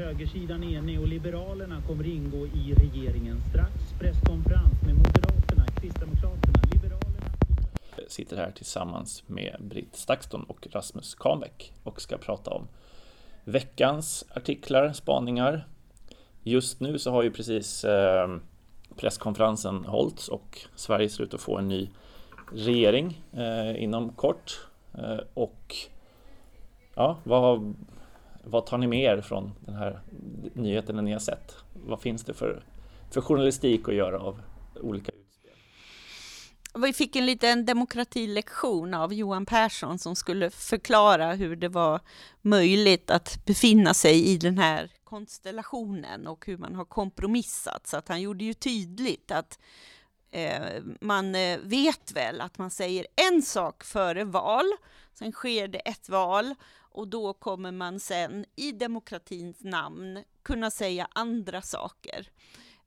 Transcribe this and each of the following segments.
Högersidan enig och Liberalerna kommer ingå i regeringen strax. Presskonferens med Moderaterna, Kristdemokraterna, Liberalerna sitter här tillsammans med Britt Stakston och Rasmus Kahnbäck och ska prata om veckans artiklar, spaningar. Just nu så har ju precis ehm, presskonferensen hållits och Sverige ser ut att få en ny regering eh, inom kort. Eh, och ja, vad, vad tar ni med er från den här nyheten ni har sett? Vad finns det för, för journalistik att göra av olika utspel? Vi fick en liten demokratilektion av Johan Persson som skulle förklara hur det var möjligt att befinna sig i den här konstellationen och hur man har kompromissat. Så att han gjorde ju tydligt att eh, man eh, vet väl att man säger en sak före val, sen sker det ett val och då kommer man sen i demokratins namn kunna säga andra saker.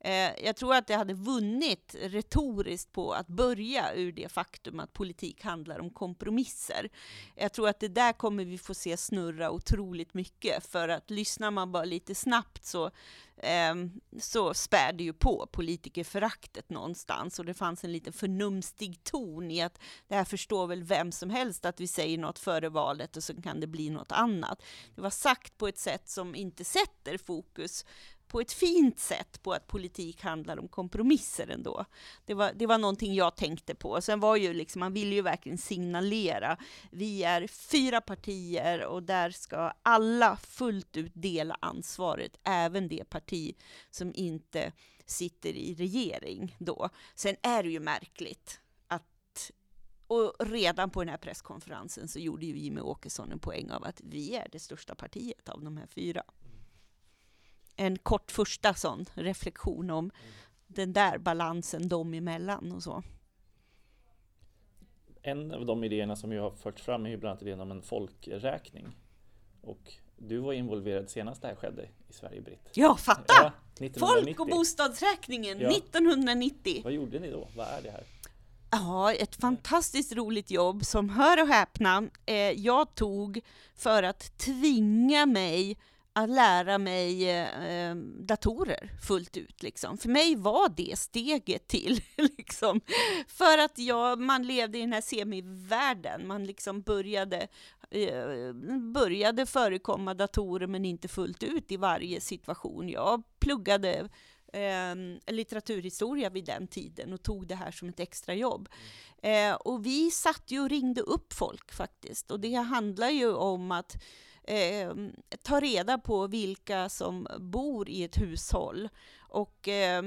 Eh, jag tror att det hade vunnit retoriskt på att börja ur det faktum att politik handlar om kompromisser. Jag tror att det där kommer vi få se snurra otroligt mycket, för att lyssnar man bara lite snabbt så, eh, så spär det ju på politikerföraktet någonstans, och det fanns en lite förnumstig ton i att det här förstår väl vem som helst att vi säger något före valet och så kan det bli något annat. Det var sagt på ett sätt som inte sätter fokus på ett fint sätt på att politik handlar om kompromisser ändå. Det var, det var någonting jag tänkte på. Sen var ju liksom, man ville ju verkligen signalera, vi är fyra partier och där ska alla fullt ut dela ansvaret, även det parti som inte sitter i regering då. Sen är det ju märkligt att och redan på den här presskonferensen så gjorde ju Jimmy Åkesson en poäng av att vi är det största partiet av de här fyra en kort första sån reflektion om den där balansen dem emellan och så. En av de idéerna som ju har förts fram är ju bland annat idén om en folkräkning. Och du var involverad senast det här skedde i Sverige, Britt. Ja, fatta! Ja, Folk och bostadsräkningen ja. 1990. Vad gjorde ni då? Vad är det här? Ja, ett fantastiskt roligt jobb som, hör och häpna, eh, jag tog för att tvinga mig att lära mig eh, datorer fullt ut. Liksom. För mig var det steget till, liksom. för att jag, man levde i den här semivärlden. Man liksom började, eh, började förekomma datorer, men inte fullt ut i varje situation. Jag pluggade eh, litteraturhistoria vid den tiden och tog det här som ett extrajobb. Eh, och vi satt ju och ringde upp folk faktiskt. Och det handlar ju om att eh, ta reda på vilka som bor i ett hushåll. Och eh,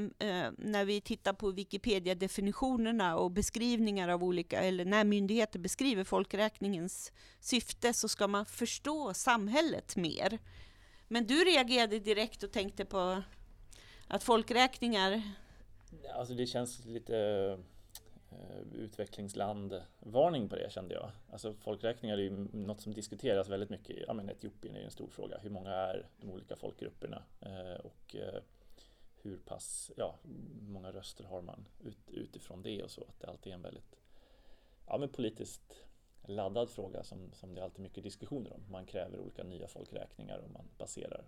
när vi tittar på Wikipedia-definitionerna och beskrivningar av olika, eller när myndigheter beskriver folkräkningens syfte, så ska man förstå samhället mer. Men du reagerade direkt och tänkte på att folkräkningar... Alltså det känns lite utvecklingsland-varning på det kände jag. Alltså folkräkningar är ju något som diskuteras väldigt mycket. Ja, men Etiopien är ju en stor fråga. Hur många är de olika folkgrupperna? Eh, och eh, hur pass, ja, många röster har man ut, utifrån det och så. Att det alltid är en väldigt ja, men politiskt laddad fråga som, som det är alltid mycket diskussioner om. Man kräver olika nya folkräkningar och man baserar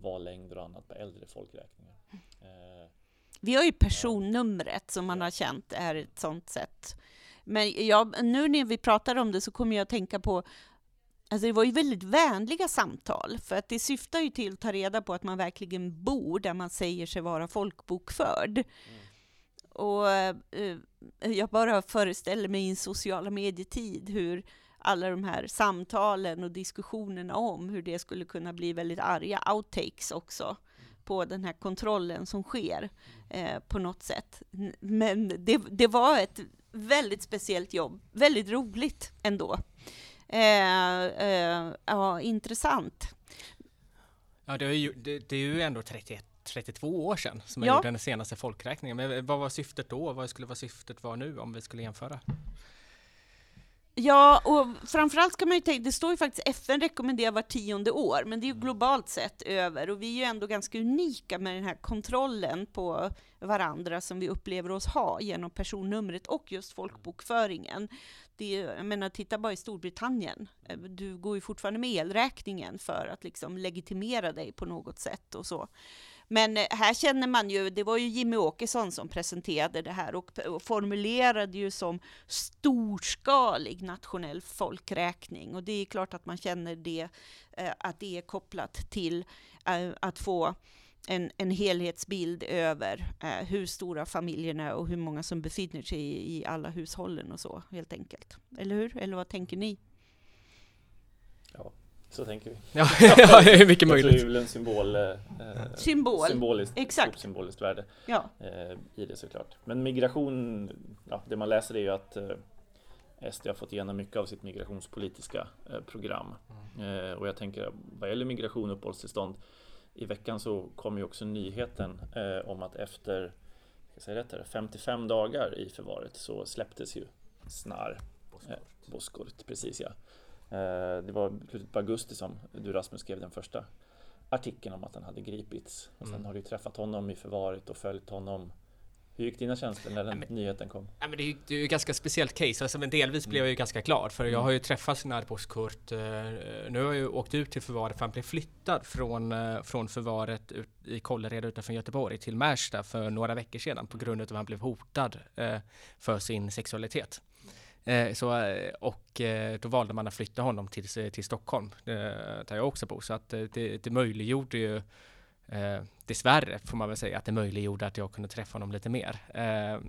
vallängder och annat på äldre folkräkningar. Vi har ju personnumret som man har känt är ett sånt sätt. Men jag, nu när vi pratar om det så kommer jag att tänka på Alltså det var ju väldigt vänliga samtal, för att det syftar ju till att ta reda på att man verkligen bor där man säger sig vara folkbokförd. Mm. Och eh, jag bara föreställer mig i en sociala medietid hur alla de här samtalen och diskussionerna om hur det skulle kunna bli väldigt arga outtakes också på den här kontrollen som sker eh, på något sätt. Men det, det, var ett väldigt speciellt jobb, väldigt roligt ändå. Eh, eh, ja, intressant. Ja, det är ju, det, det är ju ändå 31 32 år sedan som jag ja. gjorde den senaste folkräkningen. Men vad var syftet då? Vad skulle vara syftet vara nu om vi skulle jämföra? Ja, och framförallt ska man ju tänka, det står ju faktiskt FN rekommenderar var tionde år, men det är ju globalt sett över, och vi är ju ändå ganska unika med den här kontrollen på varandra som vi upplever oss ha genom personnumret och just folkbokföringen. Det det, jag menar, titta bara i Storbritannien. Eh, du går ju fortfarande med elräkningen för att liksom legitimera dig på något sätt och så. Men eh, här känner man ju, det var ju Jimmy Åkesson som presenterade det här och, och formulerade ju som storskalig nationell folkräkning. Och det är klart att man känner det, eh, att det är kopplat till eh, att få en, en helhetsbild över eh, hur stora familjerna är och hur många som befinner sig i, i alla hushållen och så, helt enkelt. Eller hur? Eller vad tänker ni? Ja, så tänker vi. Ja, ja det är mycket möjligt. Det är väl en symbol. Eh, Symbol, symboliskt, exakt. symboliskt värde Ja. eh, i det såklart. Men migration, ja, det man läser är ju att eh, SD har fått igenom mycket av sitt migrationspolitiska eh, program. Eh, och jag tänker vad gäller migration och uppehållstillstånd i veckan så kom ju också nyheten eh, om att efter jag säga rätt här, 55 dagar i förvaret så släpptes ju Snar eh, Boskort, precis ja. Eh, det var slutet på augusti som du Rasmus skrev den första artikeln om att han hade gripits. Och sen Mm. har du träffat honom i förvaret och följt honom. Hur gick dina känslor när den men- nyheten kom? Ja, men det, är det är ju ett ganska speciellt case, alltså, men delvis blev jag ju ganska glad för jag har ju träffat Snarpos Kurt. Eh, nu har jag ju åkt ut till förvaret för han blev flyttad från, eh, från förvaret ut, i Kållered utanför Göteborg till Märsta för några veckor sedan på grund av att han blev hotad för sin sexualitet. Eh, så, eh, och eh, då valde man att flytta honom till, eh, till Stockholm, eh, där jag också bor. Så att eh, det, det möjliggjorde ju Eh, dessvärre får man väl säga att det möjliggjorde att jag kunde träffa honom lite mer. Eh,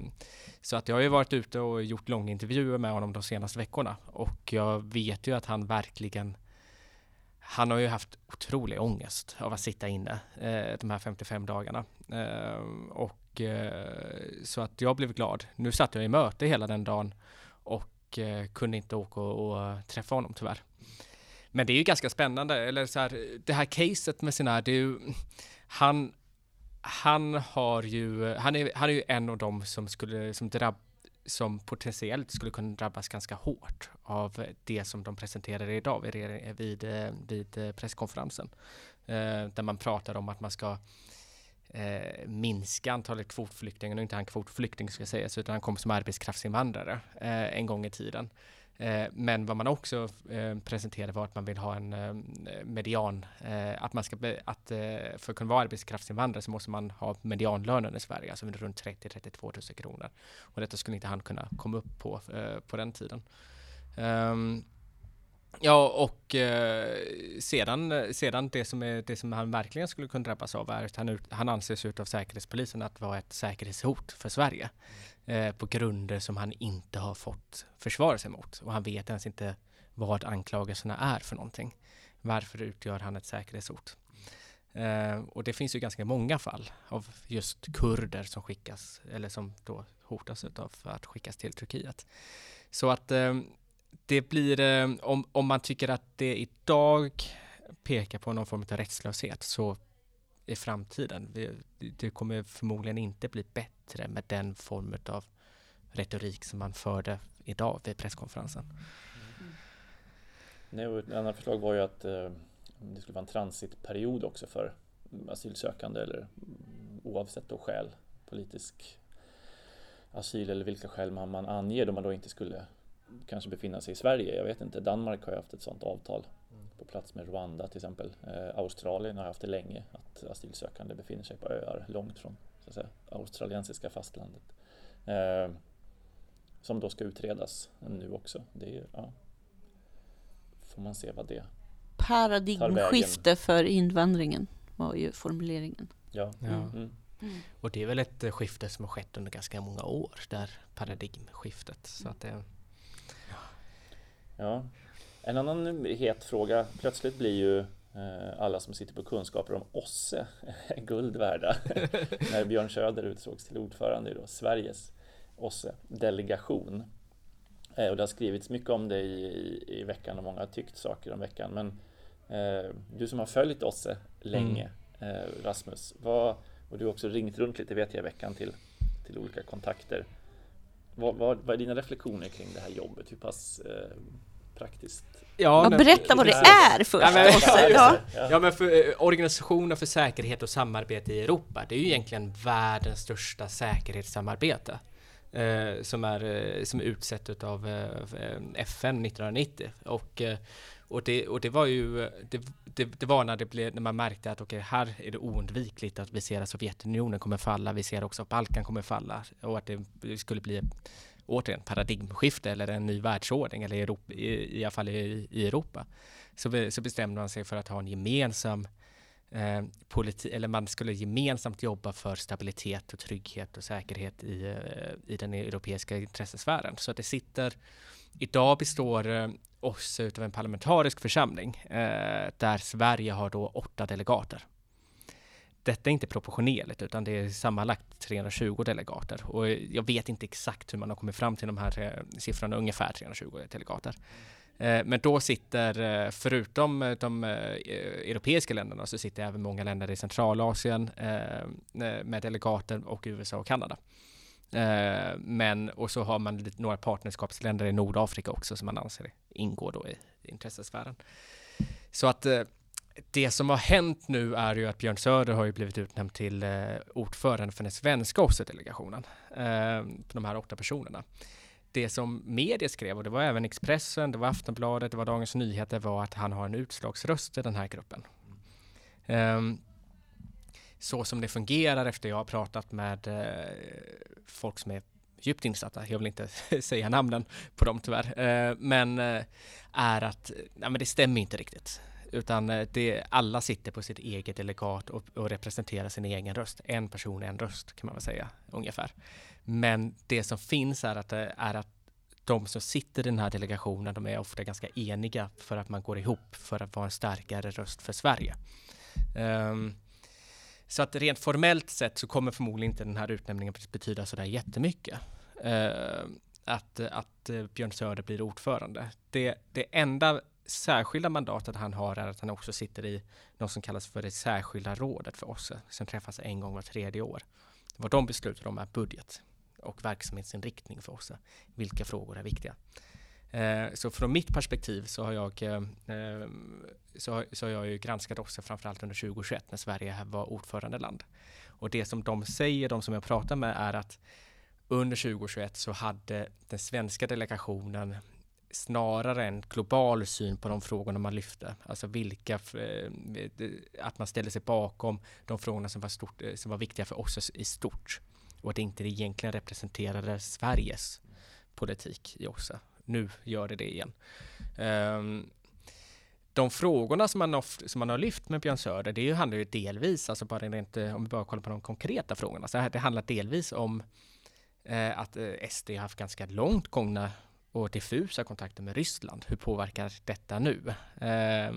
så att jag har ju varit ute och gjort långa intervjuer med honom de senaste veckorna och jag vet ju att han verkligen han har ju haft otrolig ångest av att sitta inne eh, de här 55 dagarna. Eh, och eh, så att jag blev glad. Nu satt jag i möte hela den dagen och eh, kunde inte åka och, och träffa honom tyvärr. Men det är ju ganska spännande, eller så här, det här caset med sina, det är ju, han, han har ju, han är, han är ju en av dem som skulle, som drabb, som potentiellt skulle kunna drabbas ganska hårt av det som de presenterade idag vid, vid, vid eh, eh, presskonferensen. Eh, där man pratar om att man ska eh, minska antalet kvotflyktingar, nu är inte han kvotflykting ska sägas, utan han kom som arbetskraftsinvandrare eh, en gång i tiden. Eh, Men vad man också eh, presenterade var att man vill ha en eh, median, eh, att man ska, att eh, för att kunna vara arbetskraftsinvandrare så måste man ha medianlönen i Sverige, alltså runt 30-32 000 kronor. Och detta skulle inte han kunna komma upp på eh, på den tiden. Ehm, Ja, och eh, sedan, sedan det, som är, det som han verkligen skulle kunna drabbas av är att han, ut, han anses utav Säkerhetspolisen att vara ett säkerhetshot för Sverige eh, på grunder som han inte har fått försvara sig mot. Och han vet ens inte vad anklagelserna är för någonting. Varför utgör han ett säkerhetshot? Eh, och det finns ju ganska många fall av just kurder som skickas eller som då hotas av att skickas till Turkiet. Så att eh, det blir, eh, om, om man tycker att det idag pekar på någon form av rättslöshet så i framtiden, det, kommer förmodligen inte bli bättre med den form av retorik som man förde idag vid presskonferensen. Nej, och ett annat förslag var ju att eh, det skulle vara en transitperiod också för asylsökande eller mm, oavsett då skäl, politisk asyl eller vilka skäl man, man anger då man då inte skulle kanske befinna sig i Sverige. Jag vet inte, Danmark har ju haft ett sådant avtal på plats med Rwanda till exempel. Eh, Australien har haft det länge, att asylsökande befinner sig på öar långt från så att säga, australiensiska fastlandet. Eh, som då ska utredas nu också. Det är, ja, får man se vad det Paradigmskifte för invandringen var ju formuleringen. Ja. Ja. Mm. Och det är väl ett eh, skifte som har skett under ganska många år, där paradigmskiftet. Så att det, ja. En annan het fråga plötsligt blir ju eh, alla som sitter på kunskaper om OSSE guld värda. När Björn Söder utsågs till ordförande i Sveriges OSSE-delegation. Eh, och det har skrivits mycket om det i, veckan och många har tyckt saker om veckan. Men eh, du som har följt OSSE länge, eh, Rasmus, vad, och du har också ringt runt lite vet jag i veckan till, till olika kontakter. Vad, vad, vad är dina reflektioner kring det här jobbet? Hur pass eh, praktiskt? Ja, men- berätta vad det Ja, är först. Ja, men- ja. Ja men för eh, Organisationen för säkerhet och samarbete i Europa, det är ju egentligen världens största säkerhetssamarbete. eh, som, är, eh, som är utsett av eh, FN 1990. Och, eh, och, det, och det var ju, det, det, det, var när, det blev, när man märkte att okej, okay, här är det oundvikligt att vi ser att Sovjetunionen kommer falla, vi ser också att Balkan kommer falla och att det skulle bli återigen paradigmskifte eller en ny världsordning eller Europa, i, i alla fall i, i Europa. Så, så bestämde man sig för att ha en gemensam eh, politik, eller man skulle gemensamt jobba för stabilitet och trygghet och säkerhet i, eh, i den europeiska intressesfären. Så att det sitter, idag består eh, oss OSSE utav en parlamentarisk församling eh, där Sverige har då åtta delegater. Detta är inte proportionerligt utan det är sammanlagt 320 delegater och jag vet inte exakt hur man har kommit fram till de här eh, siffrorna, ungefär 320 delegater. Eh, men då sitter, eh, förutom eh, de eh, europeiska länderna, så sitter även många länder i Centralasien eh, med delegater och USA och Kanada. Men, och så har man några partnerskapsländer i Nordafrika också som man anser ingår då i intressesfären. Så att det som har hänt nu är ju att Björn Söder har ju blivit utnämnd till ordförande för den svenska OSSE-delegationen, de här åtta personerna det som media skrev, och det var även Expressen, det var Aftonbladet, det var Dagens Nyheter, var att han har en utslagsröst i den här gruppen. Um, så som det fungerar efter jag har pratat med eh, folk som är djupt insatta, jag vill inte säga namnen på dem tyvärr, eh, men eh, är att nej, men det stämmer inte riktigt. Utan det, alla sitter på sitt eget delegat och, och representerar sin egen röst. En person, en röst kan man väl säga ungefär. Men det som finns är att, är att de som sitter i den här delegationen, de är ofta ganska eniga för att man går ihop för att vara en starkare röst för Sverige. Um, så att rent formellt sett så kommer förmodligen inte den här utnämningen betyda sådär jättemycket. Eh, att, att eh, Björn Söder blir ordförande. Det, det enda särskilda mandatet han har är att han också sitter i något som kallas för det särskilda rådet för oss, som träffas en gång var tredje år. Vad de beslutar om är budget och verksamhetsinriktning för oss. Vilka frågor är viktiga? Eh, så från mitt perspektiv så har jag, eh, så, så har jag ju granskat också framförallt under 2021 när Sverige var ordförandeland. Och det som de säger, de som jag pratar med, är att under 2021 så hade den svenska delegationen snarare en global syn på de frågorna man lyfte. Alltså vilka, eh, att man ställde sig bakom de frågorna som var, stort, eh, som var viktiga för oss i stort och att det inte egentligen representerade Sveriges politik i OSSE. Nu gör det det igen. Um, de frågorna som man, oft, som man har lyft med Björn Söder, det handlar ju delvis, alltså bara rent, eh, om vi bara kollar på de konkreta frågorna, så det handlar delvis om eh, att eh, SD har haft ganska långt gångna och diffusa kontakter med Ryssland. Hur påverkar detta nu? Eh,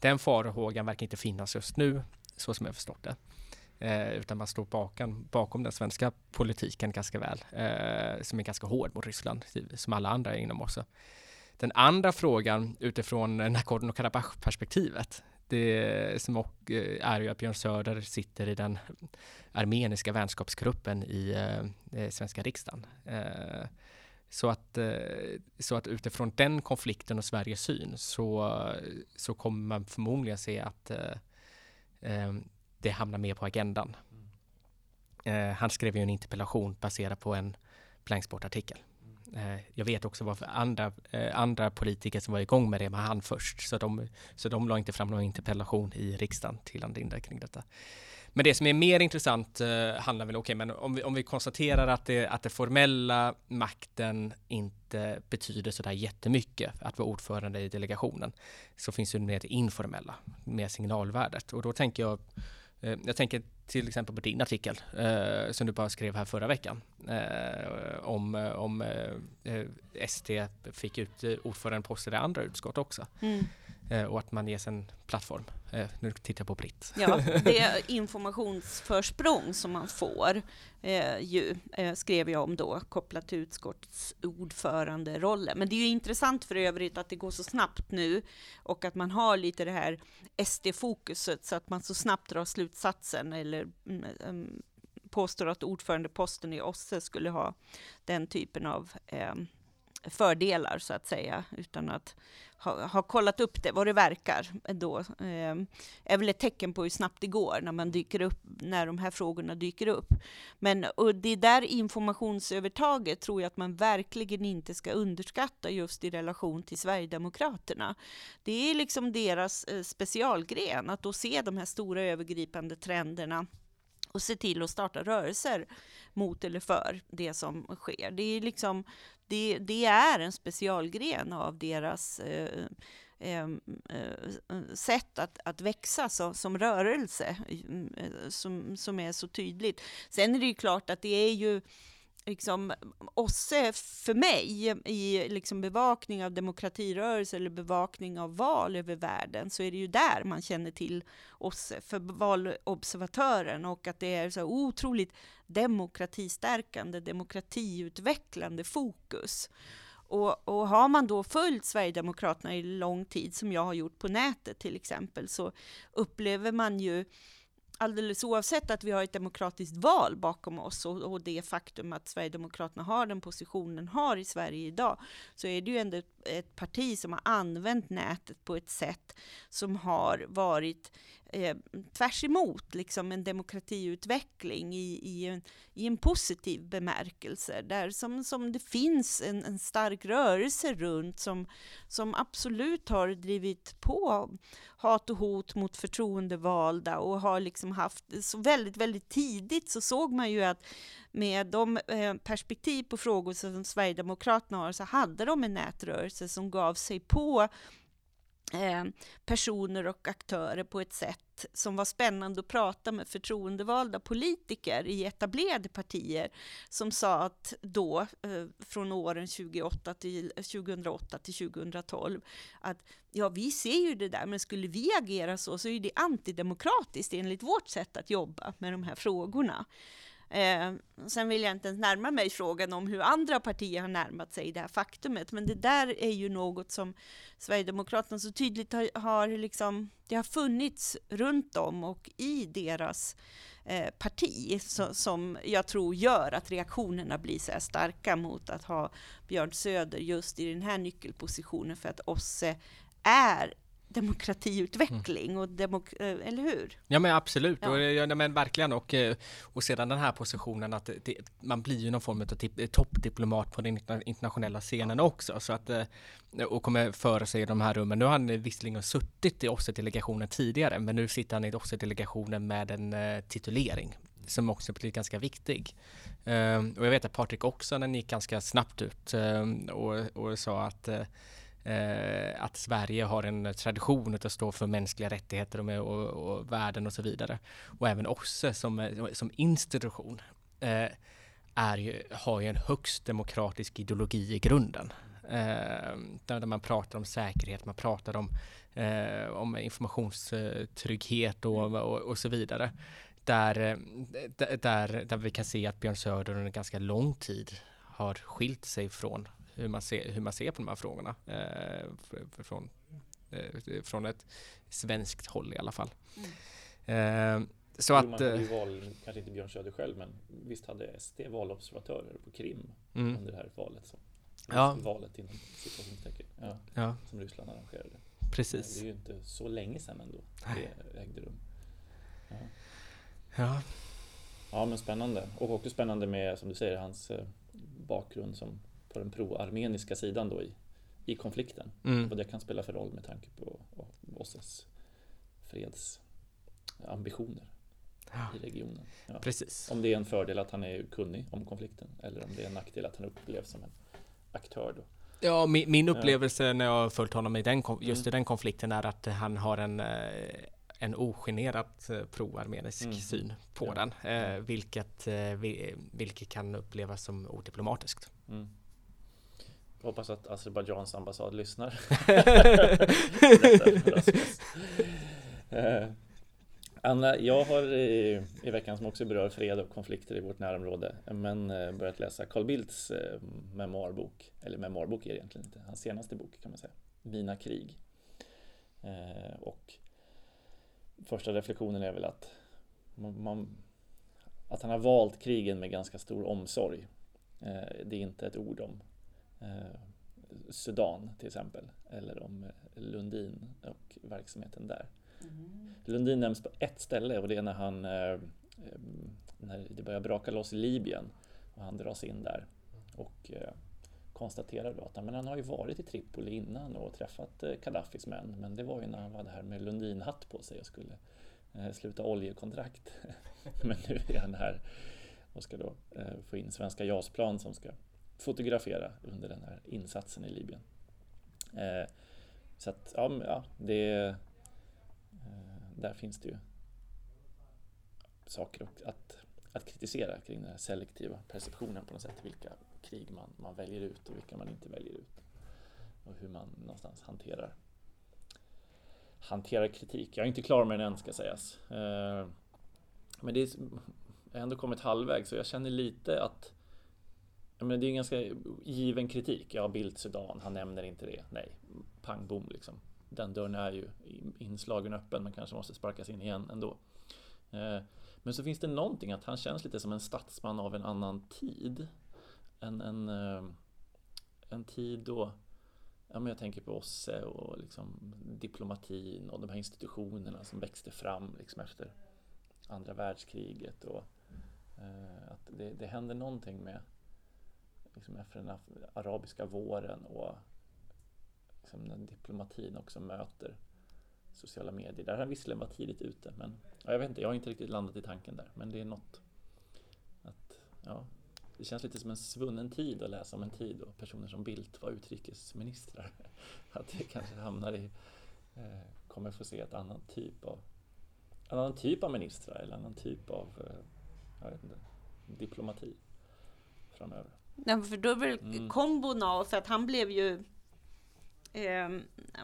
den farhågan verkar inte finnas just nu, så som jag förstått det. Eh, utan man står bakom, bakom den svenska politiken ganska väl, eh, som är ganska hård mot Ryssland, som alla andra inom oss. Den andra frågan utifrån Nagorno-Karabach-perspektivet, det som och, eh, är ju att Björn Söder sitter i den armeniska vänskapsgruppen i eh, eh, svenska riksdagen. Eh, så att, eh, så att utifrån den konflikten och Sveriges syn så, så kommer man förmodligen se att eh, det hamnar mer på agendan. Mm. Eh, han skrev ju en interpellation baserad på en blanksportartikel. Eh, jag vet också varför andra, eh, andra politiker som var igång med det var han först, så de, så de la inte fram någon interpellation i riksdagen till Ann Linde kring detta. Men det som är mer intressant eh, handlar väl, okej, okay, men om vi, om vi konstaterar att det, att det formella makten inte betyder sådär jättemycket att vara ordförande i delegationen, så finns det mer det informella, mer signalvärdet. Och då tänker jag Eh, jag tänker till exempel på din artikel eh, som du bara skrev här förra veckan eh, om, eh, om eh, ST fick ut ordförandeposter i andra utskott också. Mm och att man ges en plattform. nu tittar jag på Britt. Ja, det är informationsförsprång som man får, eh, ju, eh, skrev jag om då, kopplat till utskottsordföranderollen. Men det är ju intressant för övrigt att det går så snabbt nu och att man har lite det här SD-fokuset så att man så snabbt drar slutsatsen eller mm, mm, påstår att ordförandeposten i OSSE skulle ha den typen av eh, fördelar så att säga, utan att ha, ha kollat upp det, vad det verkar då. Eh, är väl ett tecken på hur snabbt det går när man dyker upp, när de här frågorna dyker upp. Men och det där informationsövertaget tror jag att man verkligen inte ska underskatta just i relation till Sverigedemokraterna. Det är liksom deras eh, specialgren, att då se de här stora övergripande trenderna och se till att starta rörelser mot eller för det som sker. Det är, liksom, det, det är en specialgren av deras eh, eh, eh, eh sätt att, att växa som, som rörelse, mm, eh, som, som är så tydligt. Sen är det ju klart att det är ju liksom, OSSE för mig i liksom bevakning av demokratirörelse eller bevakning av val över världen så är det ju där man känner till OSSE för valobservatören och att det är så otroligt demokratistärkande, demokratiutvecklande fokus. Och, och, har man då följt Sverigedemokraterna i lång tid, som jag har gjort på nätet till exempel, så upplever man ju alldeles oavsett att vi har ett demokratiskt val bakom oss och, och, det faktum att Sverigedemokraterna har den positionen har i Sverige idag, så är det ju ändå ett, ett parti som har använt nätet på ett sätt som har varit eh, tvärs emot liksom en demokratiutveckling i, i, en, i en positiv bemärkelse, där som, som det finns en, en stark rörelse runt som, som absolut har drivit på hat och hot mot förtroendevalda och har liksom haft, så väldigt, väldigt tidigt så såg man ju att med de eh, perspektiv på frågor som Sverigedemokraterna har så hade de en nätrörelse som gav sig på Eh, personer och aktörer på ett sätt som var spännande att prata med förtroendevalda politiker i etablerade partier som sa att då, eh, från åren 2008 till, 2008 till 2012, att ja, vi ser ju det där, men skulle vi agera så, så är det antidemokratiskt enligt vårt sätt att jobba med de här frågorna. Eh, sen vill jag inte ens närma mig frågan om hur andra partier har närmat sig det här faktumet, men det där är ju något som Sverigedemokraterna så tydligt har, har liksom, det har funnits runt om och i deras eh, parti, så, som jag tror gör att reaktionerna blir så här starka mot att ha Björn Söder just i den här nyckelpositionen, för att OSSE är demokratiutveckling mm. och demok eh, eller hur? Ja men absolut, ja. Och, ja, men verkligen och, eh, och sedan den här positionen att det, man blir ju någon form av toppdiplomat på den internationella scenen också så att eh, och kommer föra sig i de här rummen. Nu har han visserligen suttit i OSSE-delegationen tidigare men nu sitter han i OSSE-delegationen med en titulering som också blir ganska viktig. och jag vet att Patrik också den gick ganska snabbt ut och, och sa att eh, att Sverige har en tradition att stå för mänskliga rättigheter och, och, och värden och så vidare. Och även OSSE som, som institution eh, är ju, har ju en högst demokratisk ideologi i grunden. Eh, där man pratar om säkerhet, man pratar om, eh, om informationstrygghet och, och, och så vidare. Där, eh, där, där vi kan se att Björn Söder under ganska lång tid har skilt sig från hur man ser, hur man ser på de här frågorna eh, från, eh, från ett svenskt håll i alla fall. Mm. Eh, så att... Man hade ju eh, val, kanske inte Björn Söder själv, men visst hade SD valobservatörer på Krim mm. under det här valet. Så. Ja. Valet inom situationstecken. Ja, ja. Som Ryssland arrangerade. Precis. Det är ju inte så länge sedan ändå det ägde rum. Ja. ja. Ja men spännande. Och också spännande med, som du säger, hans eh, bakgrund som på den pro-armeniska sidan då i, i konflikten. Mm. Vad det kan spela för roll med tanke på OSSEs fredsambitioner i regionen. Ja. Precis. Om det är en fördel att han är kunnig om konflikten eller om det är en nackdel att han upplevs som en aktör då. Ja, min, min upplevelse ja. när jag har följt honom i den, just mm. i den konflikten är att han har en eh, en ogenerat eh, pro-armenisk mm. syn på ja. den, eh, vilket, vilket kan upplevas som odiplomatiskt. Mm. Hoppas att Azerbajdzjans ambassad lyssnar. Eh, Anna, jag har i, i, veckan som också berör fred och konflikter i vårt närområde, men eh, börjat läsa Carl Bildts eh, memoarbok, eller memoarbok är det egentligen inte, hans senaste bok kan man säga, Mina krig. och första reflektionen är väl att man, man, att han har valt krigen med ganska stor omsorg. det är inte ett ord om Sudan till exempel, eller om Lundin och verksamheten där. Mm. Lundin nämns på ett ställe och det är när han eh, när det börjar braka loss i Libyen och han dras in där och eh, konstaterar då att men han har ju varit i Tripoli innan och träffat eh, Gaddafis män men det var ju när han var där med Lundin-hatt på sig och skulle eh, sluta oljekontrakt. men nu är han här och ska då eh, få in svenska JAS-plan som ska fotografera under den här insatsen i Libyen. Eh, så att, ja, ja det... Eh, där finns det ju saker att, att kritisera kring den här selektiva perceptionen på något sätt. Vilka krig man, man väljer ut och vilka man inte väljer ut. Och hur man någonstans hanterar, hanterar kritik. Jag är inte klar med den än ska sägas. Eh, men det är, jag har ändå kommit halvvägs så jag känner lite att men det är en ganska given kritik. Ja, Bildt Sudan, han nämner inte det. Nej, pang bom liksom. Den dörren är ju inslagen öppen men kanske måste sparkas in igen ändå. Eh, men så finns det någonting att han känns lite som en statsman av en annan tid. En, en, en tid då Ja, men jag tänker på OSSE och liksom diplomatin och de här institutionerna som växte fram liksom efter andra världskriget. Och, eh, att det, det händer någonting med liksom efter den arabiska våren och liksom när diplomatin också möter sociala medier. Där har han visserligen varit tidigt ute men ja, jag vet inte, jag har inte riktigt landat i tanken där men det är något att ja, det känns lite som en svunnen tid att läsa om en tid då personer som Bildt var utrikesministrar. Att det kanske hamnar i, eh, kommer få se ett annan typ av en annan typ av ministrar eller en annan typ av eh, jag vet inte, diplomati framöver. Ja, för då väl mm. kombon av, för att han blev ju eh,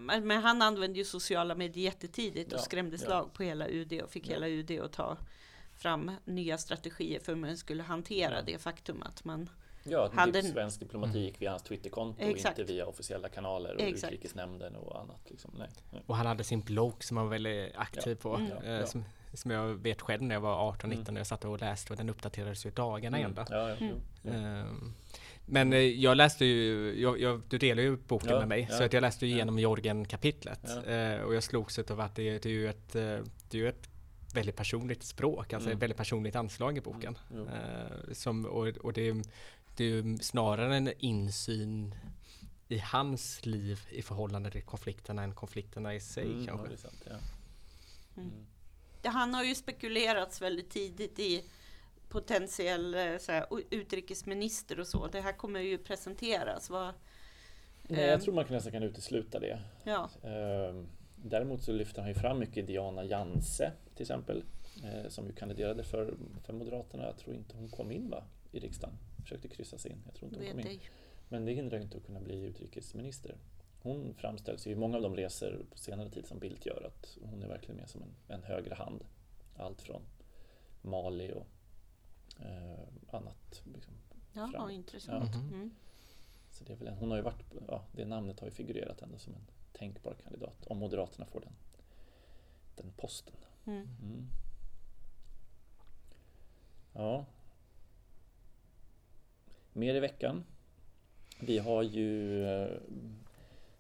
men han använde ju sociala medier jättetidigt och ja, skrämde slag ja. på hela UD och fick ja. hela UD att ta fram nya strategier för hur man skulle hantera det faktum att man Ja, att hade... svensk diplomati gick via hans Twitterkonto och inte via officiella kanaler och Exakt. utrikesnämnden och annat. Liksom. Nej, nej. Och han hade sin blogg som han var väldigt aktiv på. Mm. Eh, som, som jag vet själv när jag var 18-19 mm. när jag satt och läste och den uppdaterades ju dagarna mm. ända. Ja, ja, mm. Men eh, jag läste ju, jag, jag, du delar ju boken ja, med mig, ja, så att jag läste ju igenom Jorgen-kapitlet. Ja. och jag slogs av att det, det, är ju ett, det är ju ett väldigt personligt språk, alltså mm. ett väldigt personligt anslag i boken. Mm. som, och, och det, det är ju snarare en insyn i hans liv i förhållande till konflikterna än konflikterna i sig mm, kanske. Han har ju spekulerats väldigt tidigt i potentiell eh, här, utrikesminister och så. Det här kommer ju presenteras. Vad, Nej, jag tror man nästan kan utesluta det. Ja. Ehm, däremot så lyfter han ju fram mycket Diana Janse till exempel. Eh, som ju kandiderade för, för Moderaterna. Jag tror inte hon kom in va, i riksdagen. Försökte kryssa sig in. Jag tror inte hon kom in. Men det hindrar ju inte att kunna bli utrikesminister. Hon framställs ju i många av de resor på senare tid som Bildt gör att hon är verkligen med som en, en högre hand. Allt från Mali och eh, annat. Liksom, Jaha, intressant. Ja. Mm. Så det är väl en, hon har ju varit, ja, det namnet har ju figurerat ändå som en tänkbar kandidat om Moderaterna får den, den posten. Mm. Mm. Ja. Mer i veckan. Vi har ju eh,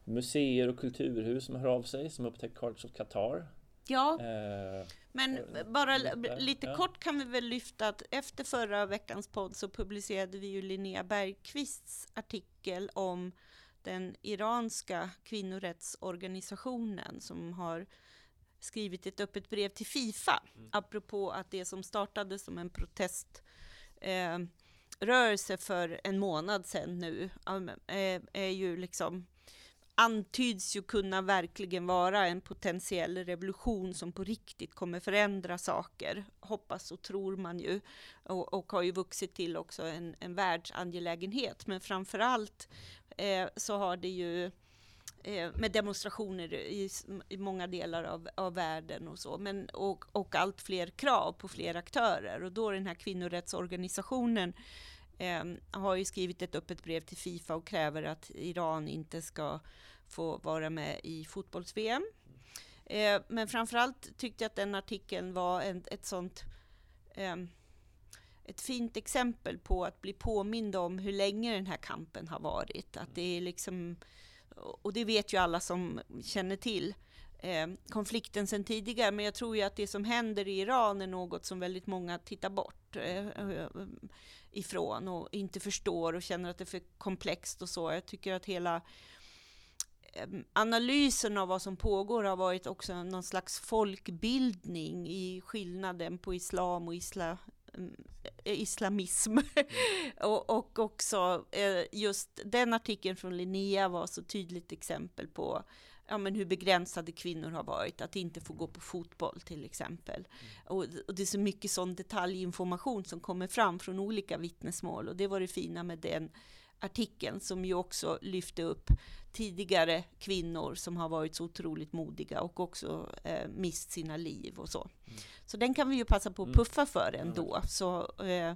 museer och kulturhus som hör av sig som upptäckt Cards of Qatar. Ja. Eh, men bara lite ja. kort kan vi väl lyfta att efter förra veckans podd så publicerade vi ju Linnea Bergqvists artikel om den iranska kvinnorättsorganisationen som har skrivit ett öppet brev till Fifa mm. apropå att det som startade som en proteströrelse eh, för en månad sedan nu är, är ju liksom antyds ju kunna verkligen vara en potentiell revolution som på riktigt kommer förändra saker, hoppas och tror man ju, och, och har ju vuxit till också en, en världsangelägenhet. Men framför allt eh, så har det ju eh, med demonstrationer i, i många delar av, av, världen och så, men, och, och allt fler krav på fler aktörer. Och då den här kvinnorättsorganisationen eh, har ju skrivit ett öppet brev till Fifa och kräver att Iran inte ska få vara med i fotbolls-VM. Eh, men framförallt tyckte jag att den artikeln var en, ett sånt eh, ett fint exempel på att bli påmind om hur länge den här kampen har varit. Att det är liksom, och det vet ju alla som känner till eh, konflikten sedan tidigare, men jag tror ju att det som händer i Iran är något som väldigt många tittar bort eh, eh ifrån och inte förstår och känner att det är för komplext och så. Jag tycker att hela analysen av vad som pågår har varit också någon slags folkbildning i skillnaden på islam och isla, mm, islamism. och, och också eh, just den artikeln från Linnea var så tydligt exempel på ja, men hur begränsade kvinnor har varit, att inte få gå på fotboll till exempel. Mm. Och, och, det är så mycket sån detaljinformation som kommer fram från olika vittnesmål och det var det fina med den artikeln som ju också lyfte upp tidigare kvinnor som har varit så otroligt modiga och också eh, mist sina liv och så. Mm. Så den kan vi ju passa på att mm. puffa för ändå. Mm. Så, eh,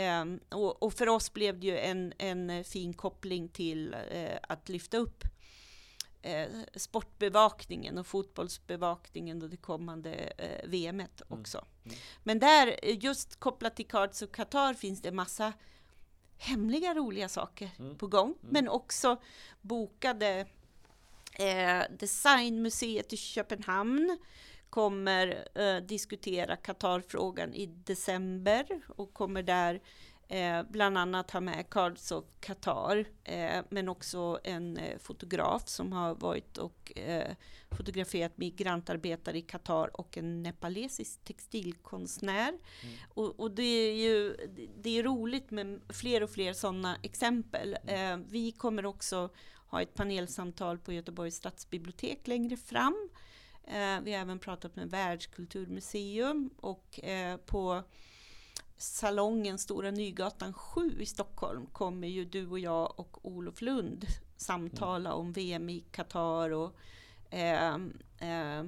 eh, och, och, för oss blev det ju en, en fin koppling till eh, att lyfta upp eh, sportbevakningen och fotbollsbevakningen och det kommande eh, VMet mm. också. Mm. Men där, just kopplat till Cards och Qatar, finns det massa hemliga roliga saker mm. på gång, mm. men också bokade eh, Designmuseet i Köpenhamn kommer eh, diskutera Qatarfrågan i december och kommer där Eh, bland annat ha med Cards of Qatar, eh, men också en eh, fotograf som har varit och fotograferat migrantarbetare i Qatar och en nepalesisk textilkonstnär. Mm. Och, och, det är ju det är roligt med fler och fler sådana exempel. Vi kommer också ha ett panelsamtal på Göteborgs stadsbibliotek längre fram. Vi har även pratat med Världskulturmuseum och på salongen Stora Nygatan 7 i Stockholm kommer ju du och jag och Olof Lund samtala mm. om VM i Qatar och eh, eh,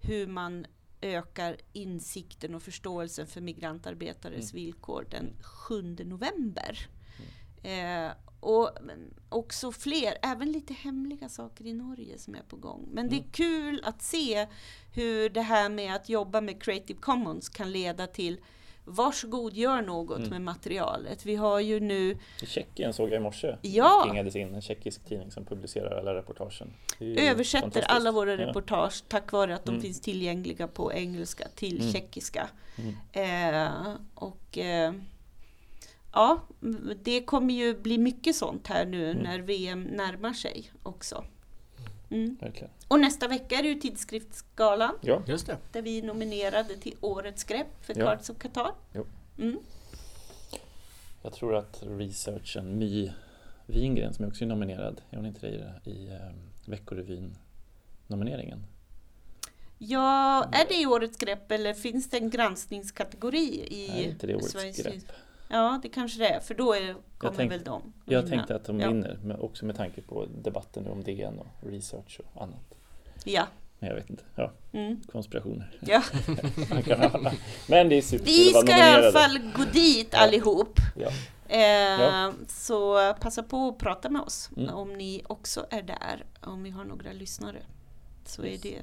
hur man ökar insikten och förståelsen för migrantarbetares mm. villkor den 7 november. Mm. Eh, och också fler, även lite hemliga saker i Norge som är på gång. Men det är mm. kul att se hur det här med att jobba med Creative Commons kan leda till varsågod gör något mm. med materialet. Vi har ju nu... I Tjeckien såg jag i morse, ja. ingades in en tjeckisk tidning som publicerar alla reportagen. Översätter alla våra reportage tack vare att de mm. finns tillgängliga på engelska till mm. tjeckiska. Mm. Eh, och eh, ja, det kommer ju bli mycket sånt här nu mm. när VM närmar sig också. Mm. Och nästa vecka är det ju Tidskriftsgalan. Ja. Just det. Där vi är nominerade till Årets grepp för ja. Cards of Qatar. Mm. Jag tror att researchen My Wingren, som också är nominerad, är hon inte det i eh, Veckorevyn-nomineringen? Ja, är det i Årets grepp eller finns det en granskningskategori i Nej, inte det Årets Sveriges grepp. Ja, det kanske det är, för då är, kommer tänk, väl de Jag tänkte att de ja. vinner, men också med tanke på debatten om DN och research och annat. Ja. Men jag vet inte. Ja. Mm. Konspirationer. Ja. men det är super Vi ska i alla fall gå dit allihop. Ja. Eh, ja. Så passa på att prata med oss mm. om ni också är där, om vi har några lyssnare. Så är det.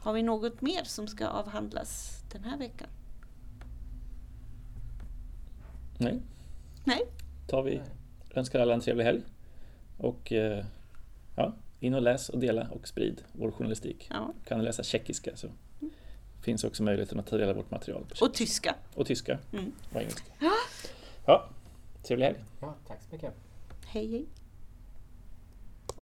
Har vi något mer som ska avhandlas den här veckan? Nej. Nej. tar vi, önskar alla en trevlig helg. Och eh, ja, in och läs och dela och sprid vår journalistik. Ja. Kan du läsa tjeckiska så mm. finns också möjligheten att ta del av vårt material. och tyska. Och tyska. Mm. Och engelska. Ja. ja, trevlig helg. Ja, tack så mycket. Hej hej.